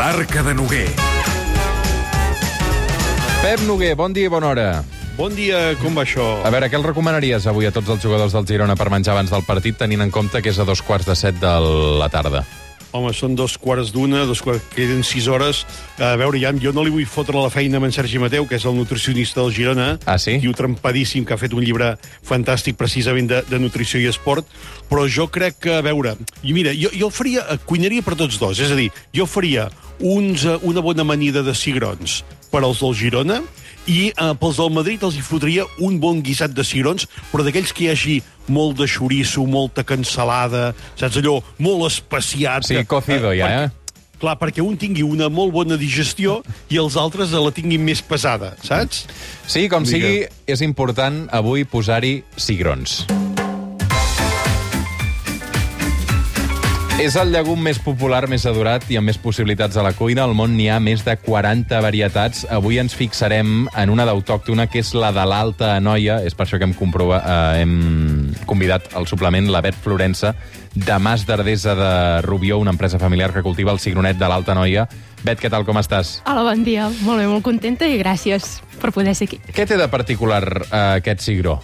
L'Arca de Noguer. Pep Noguer, bon dia i bona hora. Bon dia, com va això? A veure, què els recomanaries avui a tots els jugadors del Girona per menjar abans del partit, tenint en compte que és a dos quarts de set de la tarda? Home, són dos quarts d'una, dos quarts, queden sis hores. A veure, ja, jo no li vull fotre la feina amb en Sergi Mateu, que és el nutricionista del Girona. Ah, sí? Tio trempadíssim, que ha fet un llibre fantàstic precisament de, de nutrició i esport. Però jo crec que, a veure... I mira, jo, jo faria, eh, cuinaria per tots dos. És a dir, jo faria uns, eh, una bona amanida de cigrons per als del Girona i eh, pels del Madrid els hi fotria un bon guisat de cigrons, però d'aquells que hi hagi molt de xoriço, molta cansalada, saps allò, molt especiat. Sí, cocido ja, perquè- eh? Clar, perquè un tingui una molt bona digestió i els altres la tinguin més pesada, saps? Sí, com Digue. sigui, és important avui posar-hi cigrons. És el llegum més popular, més adorat i amb més possibilitats a la cuina. Al món n'hi ha més de 40 varietats. Avui ens fixarem en una d'autòctona, que és la de l'Alta Anoia. És per això que hem, comprova, eh, hem convidat al suplement la Bet Florença, de Mas d'Ardesa de Rubió, una empresa familiar que cultiva el cigronet de l'Alta Anoia. Bet, què tal, com estàs? Hola, bon dia. Molt bé, molt contenta i gràcies per poder ser aquí. Què té de particular eh, aquest cigró?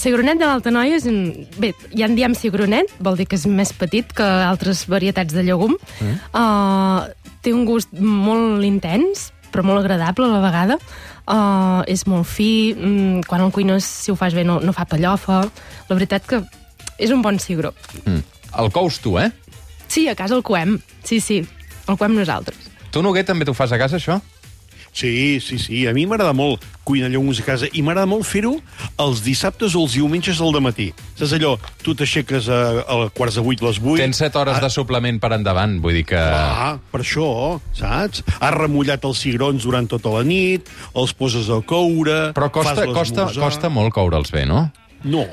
Cigronet de l'Alta Noia és un... Bé, ja en diem cigronet, vol dir que és més petit que altres varietats de llegum. Mm. Uh, té un gust molt intens, però molt agradable a la vegada. Uh, és molt fi, mm, quan el cuines, si ho fas bé, no, no fa pellofa. La veritat que és un bon cigró. Mm. El cous tu, eh? Sí, a casa el coem. Sí, sí, el coem nosaltres. Tu, Noguer, també t'ho fas a casa, això? Sí, sí, sí. A mi m'agrada molt cuinar llegums a casa i m'agrada molt fer-ho els dissabtes o els diumenges al matí. Saps allò? Tu t'aixeques a, a quarts de vuit, les vuit... Tens 7 hores Ah, de suplement per endavant, vull dir que... Ah, per això, saps? Has remullat els cigrons durant tota la nit, els poses a coure... Però costa, costa, costa molt coure'ls bé, no? No,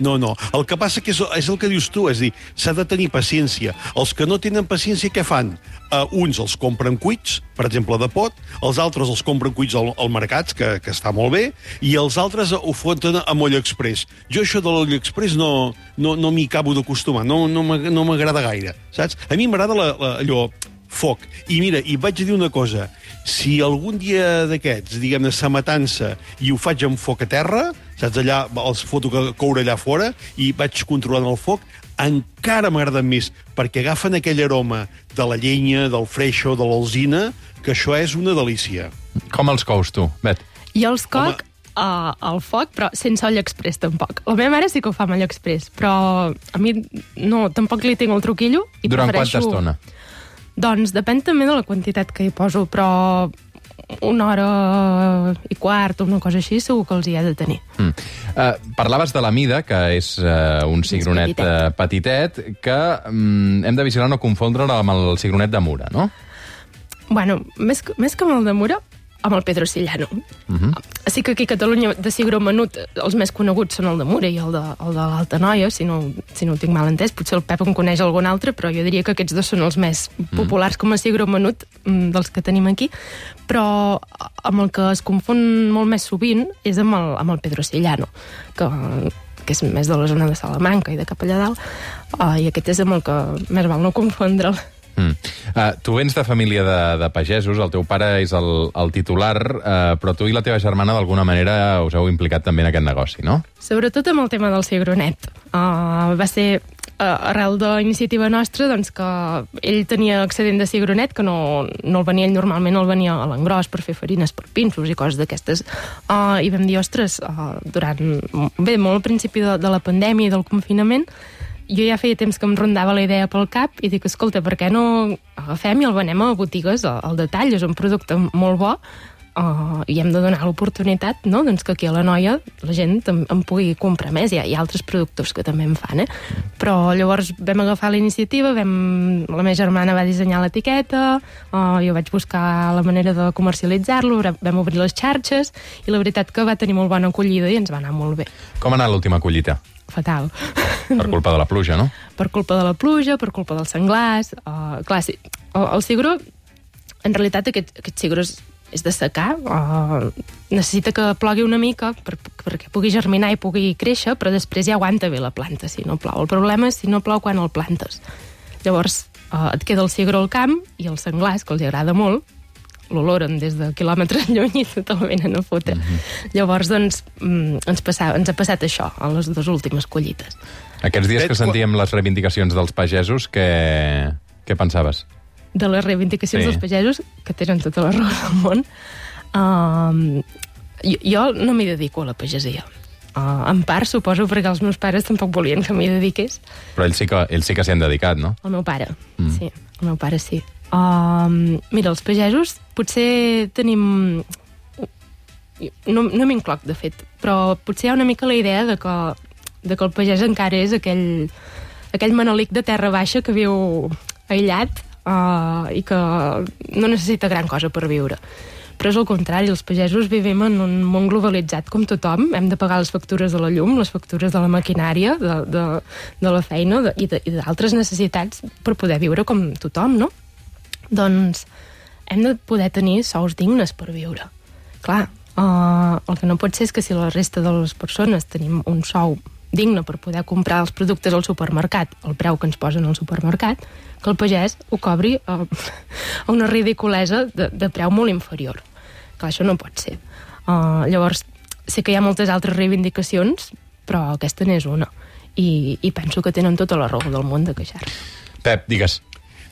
no, no. El que passa que és, és el que dius tu, és dir, s'ha de tenir paciència. Els que no tenen paciència, què fan? Uh, uns els compren cuits, per exemple, de pot, els altres els compren cuits al, al mercat, que, que està molt bé, i els altres ho foten a moll express. Jo això de l'oll express no, no, no m'hi acabo d'acostumar, no, no m'ag- no m'agrada gaire, saps? A mi m'agrada allò, foc. I mira, i vaig dir una cosa, si algun dia d'aquests, diguem-ne, se matança i ho faig amb foc a terra, saps, allà, els foto que coure allà fora, i vaig controlant el foc, encara m'agraden més, perquè agafen aquell aroma de la llenya, del freixo, de l'alzina, que això és una delícia. Com els cous, tu, Bet? Jo els coc uh, al foc, però sense olla express, tampoc. La meva mare sí que ho fa amb olla express, però a mi no, tampoc li tinc el truquillo. I Durant prefereixo... quanta estona? Doncs depèn també de la quantitat que hi poso, però una hora i quart o una cosa així segur que els hi he de tenir. Mm. Uh, parlaves de la mida, que és uh, un cigronet petitet. uh, petitet, que um, hem de vigilar no confondre'l amb el cigronet de Mura, no? Bueno, més, més que amb el de Mura, amb el Pedro Sillano. Uh Mhm. -huh. Sí que aquí a Catalunya de cigró menut els més coneguts són el de Mura i el de, el de l'Alta Noia, si no, si no ho tinc mal entès. Potser el Pep en coneix algun altre, però jo diria que aquests dos són els més populars com a cigró menut mm, dels que tenim aquí. Però amb el que es confon molt més sovint és amb el, amb el Pedro Sillano, que que és més de la zona de Salamanca i de cap allà dalt, uh, i aquest és amb el que més val no confondre'l. Mm. Uh, tu vens de família de, de pagesos, el teu pare és el, el titular, uh, però tu i la teva germana d'alguna manera us heu implicat també en aquest negoci, no? Sobretot amb el tema del cigronet. Uh, va ser uh, arrel de iniciativa nostra doncs, que ell tenia excedent de cigronet, que no, no el venia ell normalment, el venia a l'engròs per fer farines, per pinços i coses d'aquestes. Uh, I vam dir, ostres, uh, durant... Bé, molt al principi de, de la pandèmia i del confinament, jo ja feia temps que em rondava la idea pel cap i dic, escolta, per què no agafem i el venem a botigues al, al detall? És un producte molt bo uh, i hem de donar l'oportunitat no? doncs que aquí a la Noia la gent en, en pugui comprar més. Hi ha, hi ha altres productors que també en fan, eh? Però llavors vam agafar la iniciativa, vam, la meva germana va dissenyar l'etiqueta, uh, jo vaig buscar la manera de comercialitzar-lo, vam obrir les xarxes i la veritat que va tenir molt bona acollida i ens va anar molt bé. Com ha anat l'última collita? Fatal. Per culpa de la pluja, no? per culpa de la pluja, per culpa dels senglars... Uh, clar, sí, el, el cigró, en realitat aquest, aquest cigró és, és de secar, uh, necessita que plogui una mica per, perquè pugui germinar i pugui créixer, però després ja aguanta bé la planta si no plou. El problema és si no plou quan el plantes. Llavors, uh, et queda el cigró al camp i els senglars, que els agrada molt, l'oloren des de quilòmetres lluny i te'l venen a fotre. Mm -hmm. Llavors, doncs, mm, ens, passa, ens ha passat això a les dues últimes collites. Aquests dies que sentíem les reivindicacions dels pagesos, què, què pensaves? De les reivindicacions Sí. dels pagesos, que tenen tota la raó del món, uh, jo, jo no m'hi dedico a la pagesia. Uh, en part, suposo, perquè els meus pares tampoc volien que m'hi dediqués. Però ells sí que, ells sí que s'hi han dedicat, no? El meu pare, mm. sí. El meu pare sí. Um, mira, els pagesos potser tenim... No, no m'incloc, de fet, però potser hi ha una mica la idea de que, de que el pagès encara és aquell, aquell manelic de terra baixa que viu aïllat uh, i que no necessita gran cosa per viure. Però és el contrari, els pagesos vivim en un món globalitzat com tothom, hem de pagar les factures de la llum, les factures de la maquinària, de, de, de la feina de- i d'altres necessitats per poder viure com tothom, no? Doncs hem de poder tenir sous dignes per viure. Clar, uh, el que no pot ser és que si la resta de les persones tenim un sou digne per poder comprar els productes al supermercat al preu que ens posen al supermercat, que el pagès ho cobri uh, a una ridiculesa de, de preu molt inferior. Clar, això no pot ser. Uh, llavors, sé que hi ha moltes altres reivindicacions, però aquesta n'és una. I, I penso que tenen tota la raó del món de queixar. Pep, digues.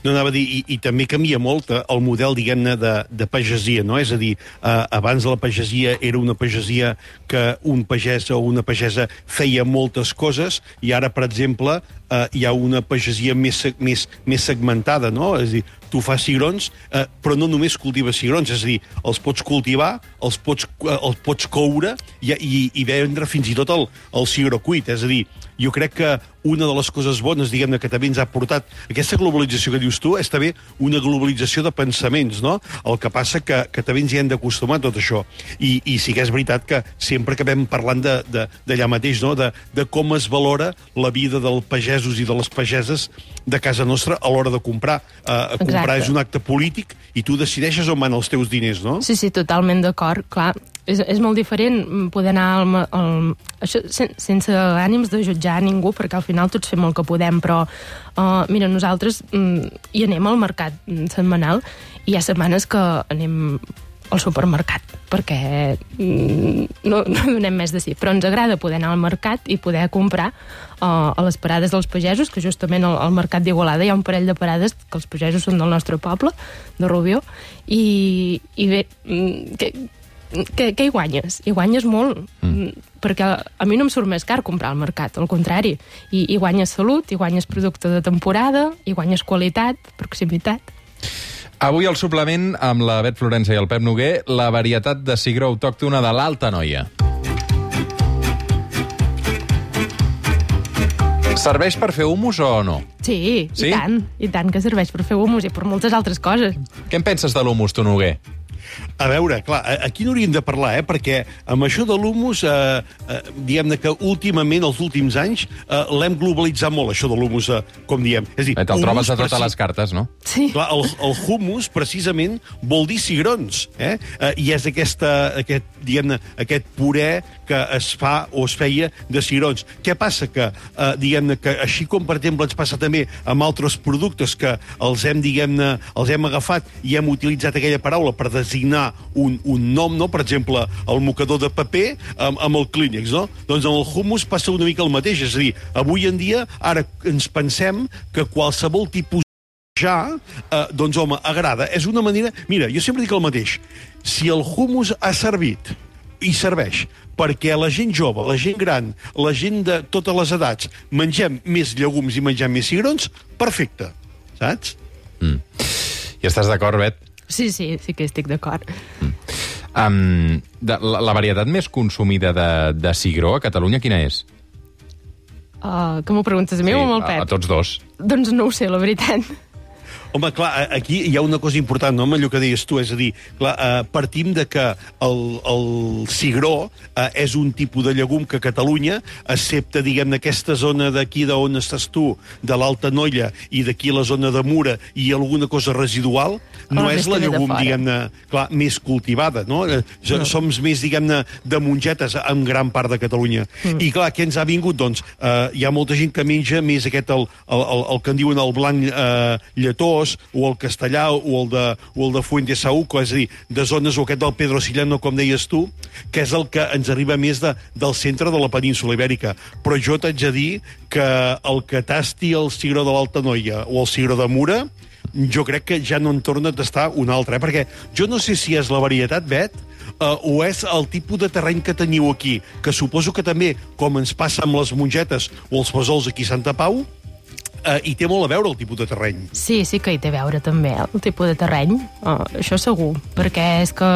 No anava a dir, i, i també canvia molt eh, el model, diguem-ne, de, de pagesia, no? És a dir, eh, abans la pagesia era una pagesia que un pagès o una pagesa feia moltes coses i ara, per exemple, eh, hi ha una pagesia més, més, més segmentada, no? És a dir, tu fas cigrons, eh, però no només cultives cigrons, és a dir, els pots cultivar, els pots, eh, els pots coure i, i, i vendre fins i tot el, el cigró cuit. És a dir, jo crec que una de les coses bones, diguem-ne, que també ens ha portat aquesta globalització que dius tu, és també una globalització de pensaments, no? El que passa que, que també ens hi hem d'acostumar tot això. I, I sí que és veritat que sempre acabem parlant d'allà mateix, no? De, de com es valora la vida dels pagesos i de les pageses de casa nostra a l'hora de comprar. Uh, comprar és un acte polític i tu decideixes on van els teus diners, no? Sí, sí, totalment d'acord. Clar, és, és molt diferent poder anar al... al això, sen, sense ànims de jutjar ningú, perquè al final tots fem el que podem, però uh, mira, nosaltres mm, hi anem al mercat mm, setmanal i hi ha setmanes que anem al supermercat, perquè mm, no, no donem més de si. Però ens agrada poder anar al mercat i poder comprar uh, a les parades dels pagesos, que justament al, al mercat d'Igualada hi ha un parell de parades que els pagesos són del nostre poble, de Rubió, i, i bé, mm, que, que, que hi guanyes? Hi guanyes molt, mm. perquè a mi no em surt més car comprar al mercat, al contrari. I, hi guanyes salut, hi guanyes producte de temporada, hi guanyes qualitat, proximitat. Avui al suplement, amb la Bet Florença i el Pep Noguer, la varietat de cigró autòctona de l'Alta Noia. Serveix per fer humus o no? Sí, Sí? i tant, i tant que serveix per fer humus i per moltes altres coses. Què en penses de l'humus, tu, Noguer? A veure, clar, aquí n'hauríem de parlar, eh? perquè amb això de l'humus, eh, eh, diguem-ne que últimament, els últims anys, eh, l'hem globalitzat molt, això de l'humus, eh, com diem. És a dir, Eh, Te'l trobes a totes les cartes, no? Sí. Clar, el, el humus, precisament, vol dir cigrons, eh? eh I és aquesta, aquest, diguem-ne, aquest puré que es fa o es feia de cigrons. Què passa? Que, eh, diguem-ne, que així com, per exemple, ens passa també amb altres productes que els hem, diguem-ne, els hem agafat i hem utilitzat aquella paraula per designar un, un nom, no? Per exemple, el mocador de paper amb, amb el clínex, no? Doncs amb el humus passa una mica el mateix. És a dir, avui en dia, ara ens pensem que qualsevol tipus ja, eh, doncs home, agrada. És una manera... Mira, jo sempre dic el mateix. Si el humus ha servit i serveix perquè la gent jove, la gent gran, la gent de totes les edats mengem més llegums i mengem més cigrons, perfecte, saps? I estàs d'acord, Bet? Sí, sí, sí que estic d'acord. Um, de, la, la varietat més consumida de, de cigró a Catalunya, quina és? Uh, que m'ho preguntes a mi o amb el a, Pep? a tots dos. Doncs no ho sé, la veritat. Home, clar, aquí hi ha una cosa important, no, amb allò que deies tu, és a dir, clar, eh, partim de que el, el cigró eh, és un tipus de llegum que a Catalunya, excepte, diguem-ne, aquesta zona d'aquí d'on estàs tu, de l'Alta Noia, i d'aquí la zona de Mura, i alguna cosa residual, no és la llegum, diguem-ne, clar, més cultivada, no? Eh, no. Som més, diguem-ne, de mongetes en gran part de Catalunya. Mm. I clar, què ens ha vingut? Doncs eh, hi ha molta gent que menja més aquest, el, el, el, el que en diuen el blanc eh, lletós, o el castellà, o el de, o el de Fuente Saúco, és a dir, de zones, o aquest del Pedro Sillano, com deies tu, que és el que ens arriba més de, del centre de la península ibèrica. Però jo t'haig de dir que el que tasti el cigró de l'Alta Noia o el cigró de Mura, jo crec que ja no en torna a tastar un altre, eh? perquè jo no sé si és la varietat, Bet, uh, o és el tipus de terreny que teniu aquí, que suposo que també, com ens passa amb les mongetes o els fesols aquí a Santa Pau, uh, hi té molt a veure el tipus de terreny. Sí, sí que hi té a veure també el tipus de terreny, uh, això segur, perquè és que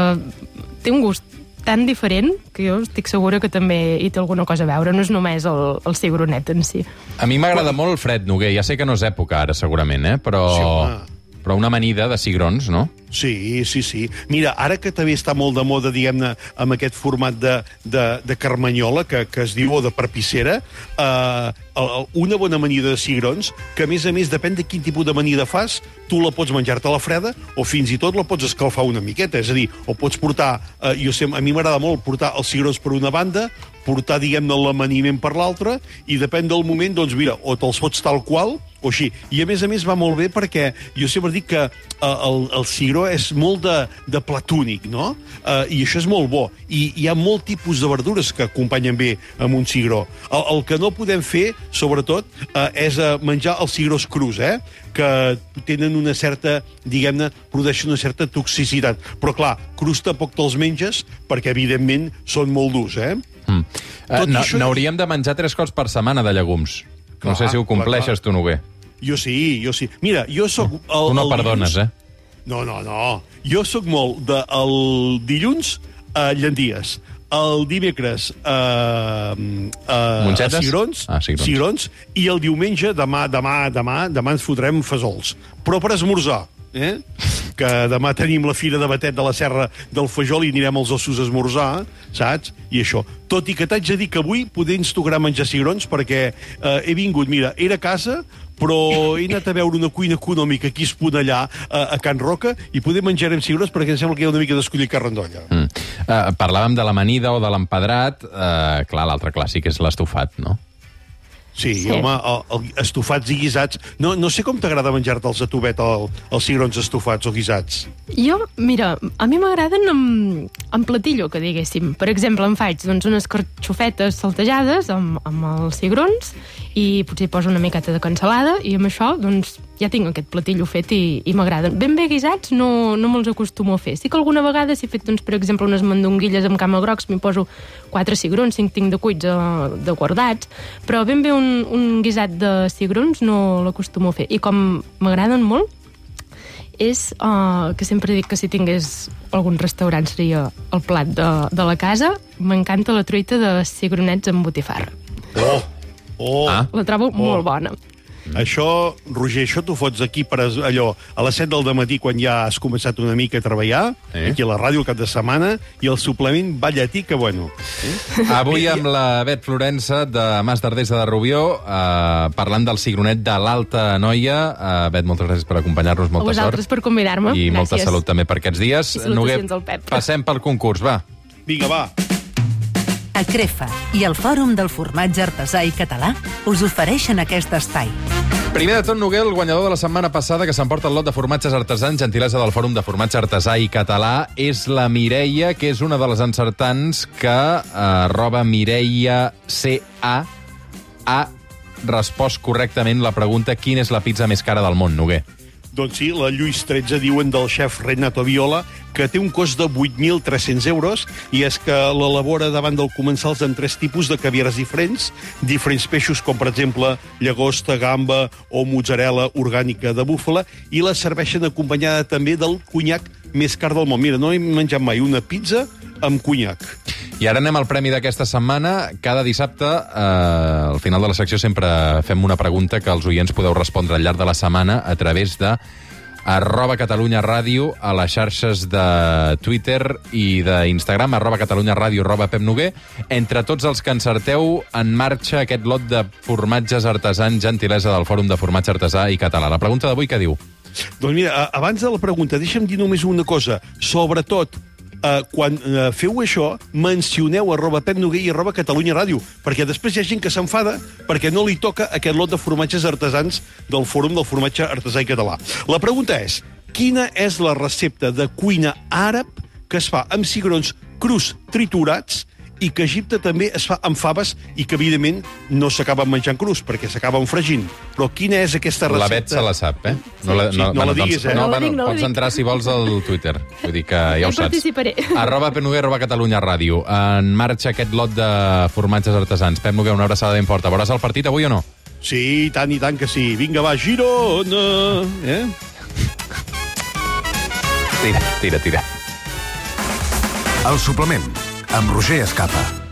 té un gust tan diferent que jo estic segura que també hi té alguna cosa a veure, no és només el, el cigronet en si. A mi m'agrada molt el fred, Noguer. Ja sé que no és època ara, segurament, eh? però... Sí, home. Però una amanida de cigrons, no? Sí, sí, sí. Mira, ara que també està molt de moda, diguem-ne, amb aquest format de, de, de carmanyola, que, que es diu, o de perpissera, eh, una bona amanida de cigrons, que a més a més, depèn de quin tipus d'amanida fas, tu la pots menjar-te a la freda, o fins i tot la pots escalfar una miqueta, és a dir, o pots portar, eh, jo sé, a mi m'agrada molt portar els cigrons per una banda, portar, diguem-ne, l'amaniment per l'altra, i depèn del moment, doncs mira, o te'ls fots tal qual, o així. I a més a més va molt bé perquè jo sempre dic que eh, el, el cigró és molt de, de plat únic, no? Eh, I això és molt bo. I hi ha molt tipus de verdures que acompanyen bé amb un cigró. El, el que no podem fer, sobretot, eh, és eh, menjar els cigrós crus, eh? que tenen una certa, diguem-ne, produeixen una certa toxicitat. Però, clar, crus tampoc te'ls menges perquè, evidentment, són molt durs, eh? Mm. Uh, i això- N'hauríem de menjar tres cops per setmana de llegums. No Clar, sé si ho clar, compleixes clar. tu, Noguer. Jo sí, jo sí. Mira, jo sóc... El, Tu no el perdones, dilluns- eh? No, no, no. Jo sóc molt de el dilluns a llenties. El dimecres a, a, a cigrons, Ah, cigrons. cigrons, i el diumenge, demà, demà, demà, demà ens fotrem fesols. Però per esmorzar, eh? Que demà tenim la fira de batet de la Serra del Fajol i anirem als ossos a esmorzar, saps? I això. Tot i que t'haig de dir que avui poder ens tocarà menjar cigrons perquè eh, he vingut, mira, era a casa, però he anat a veure una cuina econòmica aquí a Esponellà, a, a Can Roca, i poder menjarem cigrons perquè em sembla que hi ha una mica d'escollir carrandolla. Mm. Uh, parlàvem de l'amanida o de l'empedrat. Uh, clar, l'altre clàssic és l'estofat, no? Sí, Sí. home, el, el, estofats i guisats. No, no sé com t'agrada menjar-te els a tubet, el, els cigrons estofats o guisats. Jo, mira, a mi m'agraden amb, amb platillo, que diguéssim. Per exemple, em faig doncs, unes carxofetes saltejades amb, amb els cigrons i potser hi poso una miqueta de cansalada i amb això doncs, ja tinc aquest platillo fet i, i m'agraden. Ben bé guisats no, no me'ls acostumo a fer. Sí que alguna vegada si he fet, doncs, per exemple, unes mandonguilles amb camagrocs, m'hi poso quatre cigrons, cinc tinc de cuits eh, de guardats, però ben bé un, un guisat de cigrons no l'acostumo a fer. I com m'agraden molt, és uh, que sempre dic que si tingués algun restaurant seria el plat de, de la casa. M'encanta la truita de cigronets amb botifarra. Oh! Oh! Ah. La trobo oh. molt bona. Això, Roger, això t'ho fots aquí per allò, a les 7 del matí quan ja has començat una mica a treballar, Eh? aquí a la ràdio el cap de setmana, i el suplement va llatí que bueno. Avui amb la Bet Florença de Mas d'Ardesa de Rubió, uh, parlant del cigronet de l'Alta Noia. Uh, Bet, moltes gràcies per acompanyar-nos, A molta vosaltres sort. per convidar-me. I molta Gràcies. salut també per aquests dies. I salutacions al Pep. passem pel concurs, va. Vinga, va. A Crefa i el Fòrum del Formatge Artesà i Català us ofereixen aquest espai. Primer de tot, Noguer, el guanyador de la setmana passada que s'emporta el lot de formatges artesans, gentilesa del Fòrum de Formatge Artesà i Català, és la Mireia, que és una de les encertants que eh, roba Mireia CA ha respost correctament la pregunta quina és la pizza més cara del món, Noguer. Doncs sí, la Lluís 13 diuen del xef Renato Viola que té un cost de 8.300 euros i és que l'elabora davant del comensals amb tres tipus de caviares diferents, diferents peixos com per exemple llagosta, gamba o mozzarella orgànica de búfala i la serveixen acompanyada també del conyac més car del món. Mira, no he menjat mai una pizza amb conyac. I ara anem al premi d'aquesta setmana. Cada dissabte, eh, al final de la secció, sempre fem una pregunta que els oients podeu respondre al llarg de la setmana a través de arroba Catalunya Ràdio a les xarxes de Twitter i d'Instagram, arroba Catalunya Ràdio, arroba Pep Noguer. Entre tots els que encerteu, en marxa aquest lot de formatges artesans, gentilesa del Fòrum de Formatge Artesà i Català. La pregunta d'avui què diu? Doncs mira, abans de la pregunta, deixa'm dir només una cosa. Sobretot, eh, quan eh, feu això, mencioneu arroba Pep Noguer i arroba Catalunya Ràdio, perquè després hi ha gent que s'enfada perquè no li toca aquest lot de formatges artesans del Fòrum del Formatge Artesà i Català. La pregunta és, quina és la recepta de cuina àrab que es fa amb cigrons crus triturats i que Egipte també es fa amb faves i que, evidentment, no s'acaben menjant crus, perquè s'acaben fregint. Però quina és aquesta recepta? La Bet se la sap, eh? Sí, sí, no la diguis, eh? No, No la bueno, dic, no la pots dic. entrar, si vols, al Twitter. Vull dir que ja ho saps. participaré. Arroba Pep Noguer, arroba Catalunya Ràdio. En marxa aquest lot de formatges artesans. Pep Noguer, una abraçada ben forta. Veuràs el partit avui o no? Sí, i tant, i tant que sí. Vinga, va, Girona! Eh? Tira, tira, tira. El suplement, amb Roger Escapa.